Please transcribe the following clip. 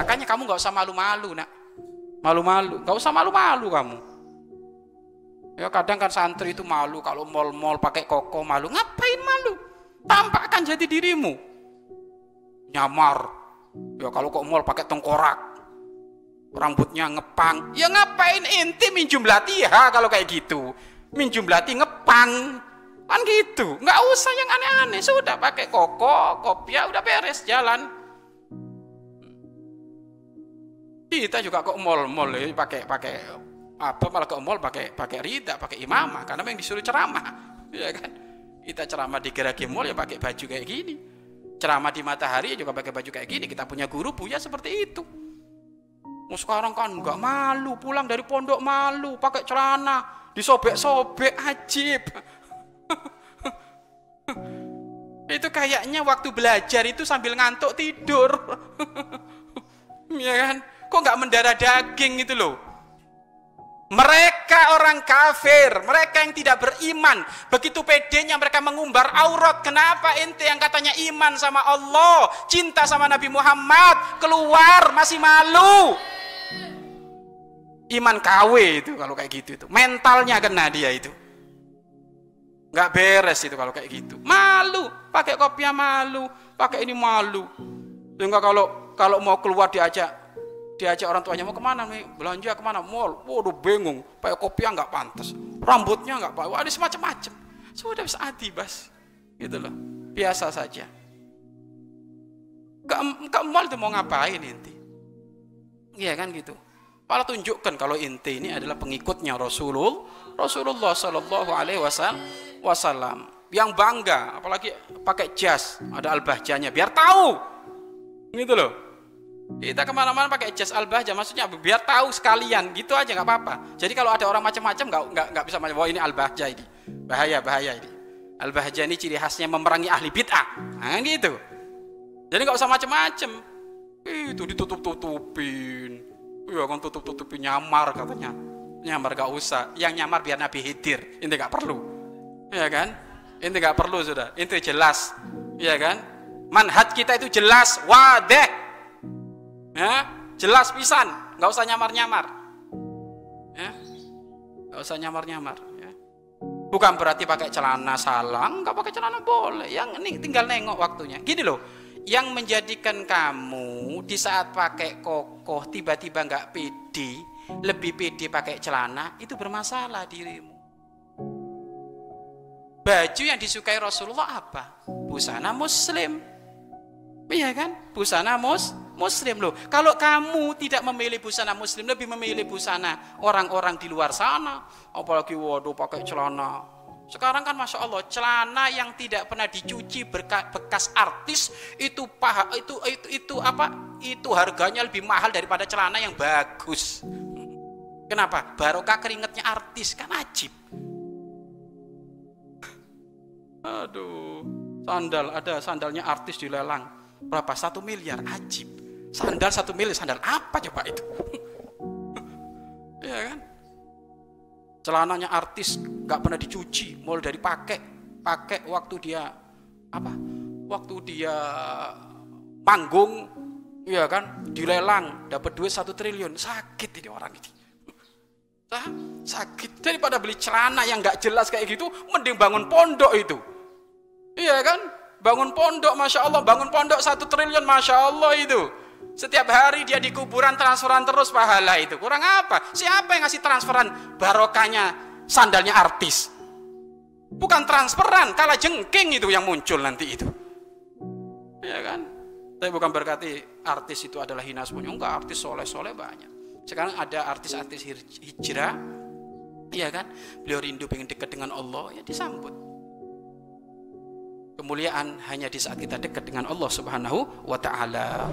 Makanya kamu nggak usah malu-malu, nak. Malu-malu, nggak usah malu-malu kamu. Ya kadang kan santri itu malu kalau mall-mall pakai koko malu. Ngapain malu? Tampakkan jadi dirimu. Nyamar. Ya kalau kok mall pakai tengkorak. Rambutnya ngepang. Ya ngapain inti minjum latihan kalau kayak gitu. Minjum latih ngepang. Kan gitu. Nggak usah yang aneh-aneh. Sudah pakai koko, kopiah, udah beres jalan. Kita juga kok mall-mall ya pakai pakai apa malah ke mall pakai pakai rida pakai imamah karena memang disuruh ceramah. Ya kan? Kita ceramah di geragi mall ya pakai baju kayak gini. Ceramah di matahari ya juga pakai baju kayak gini. Kita punya guru punya seperti itu. Mau sekarang kan nggak malu pulang dari pondok malu pakai celana disobek-sobek ajib. Itu kayaknya waktu belajar itu sambil ngantuk tidur. Ya kan kok nggak mendarah daging itu loh mereka orang kafir, mereka yang tidak beriman. Begitu pedenya mereka mengumbar aurat. Kenapa ente yang katanya iman sama Allah, cinta sama Nabi Muhammad, keluar masih malu. Iman KW itu kalau kayak gitu itu. Mentalnya kena dia itu. Nggak beres itu kalau kayak gitu. Malu, pakai kopiah malu, pakai ini malu. Sehingga kalau kalau mau keluar diajak diajak orang tuanya mau ke mana nih? Belanja ke mana? Mall. Waduh bingung. Pakai kopi nggak pantas. Rambutnya nggak pak ada semacam-macam. Sudah bisa adi bas. Gitu loh. Biasa saja. Ke, ke mall itu mau ngapain inti? Iya kan gitu. Malah tunjukkan kalau inti ini adalah pengikutnya Rasulullah Rasulullah Shallallahu Alaihi Wasallam. Yang bangga apalagi pakai jas ada al-bahjanya biar tahu. Gitu loh kita ke mana-mana pakai jas al-bahjah, maksudnya biar tahu sekalian, gitu aja nggak apa-apa. Jadi kalau ada orang macam-macam nggak nggak nggak bisa macam, oh ini al-bahjah ini, bahaya bahaya ini. Al-bahjah ini ciri khasnya memerangi ahli bid'ah, nah, gitu. Jadi nggak usah macam-macam. Itu ditutup-tutupin, iya kan tutup-tutupin nyamar katanya. Nyamar gak usah, yang nyamar biar Nabi hidir, ini nggak perlu, ya kan? Ini nggak perlu sudah, itu jelas, ya kan? Manhat kita itu jelas, wadeh, ya jelas pisan. Nggak usah nyamar nyamar ya nggak usah nyamar nyamar ya. bukan berarti pakai celana salang nggak pakai celana boleh. Yang ini tinggal nengok waktunya. Gini loh yang menjadikan kamu di saat pakai kokoh tiba-tiba nggak pede lebih pede pakai celana itu bermasalah dirimu. Baju yang disukai Rasulullah apa? Busana muslim. Iya kan? Busana mus muslim loh. Kalau kamu tidak memilih busana muslim, lebih memilih busana orang-orang di luar sana, apalagi waduh pakai celana. Sekarang kan masya Allah celana yang tidak pernah dicuci bekas artis itu paha itu itu itu apa? Itu harganya lebih mahal daripada celana yang bagus. Kenapa? Barokah keringetnya artis kan ajib. Aduh, sandal ada sandalnya artis dilelang berapa satu miliar ajib Sandal satu mili, sandal apa coba itu? ya kan? Celananya artis nggak pernah dicuci, mulai dari pakai, pakai waktu dia apa? Waktu dia panggung, ya kan? Dilelang, dapat duit satu triliun, sakit ini orang ini. Nah, sakit daripada beli celana yang nggak jelas kayak gitu, mending bangun pondok itu. Iya kan? Bangun pondok, masya Allah, bangun pondok satu triliun, masya Allah itu. Setiap hari dia di kuburan transferan terus pahala itu. Kurang apa? Siapa yang ngasih transferan barokahnya sandalnya artis? Bukan transferan, kalah jengking itu yang muncul nanti itu. Ya kan? Tapi bukan berarti artis itu adalah hina semuanya. Enggak, artis soleh-soleh banyak. Sekarang ada artis-artis hijrah, iya kan? Beliau rindu pengen dekat dengan Allah, ya disambut. Kemuliaan hanya di saat kita dekat dengan Allah Subhanahu wa taala.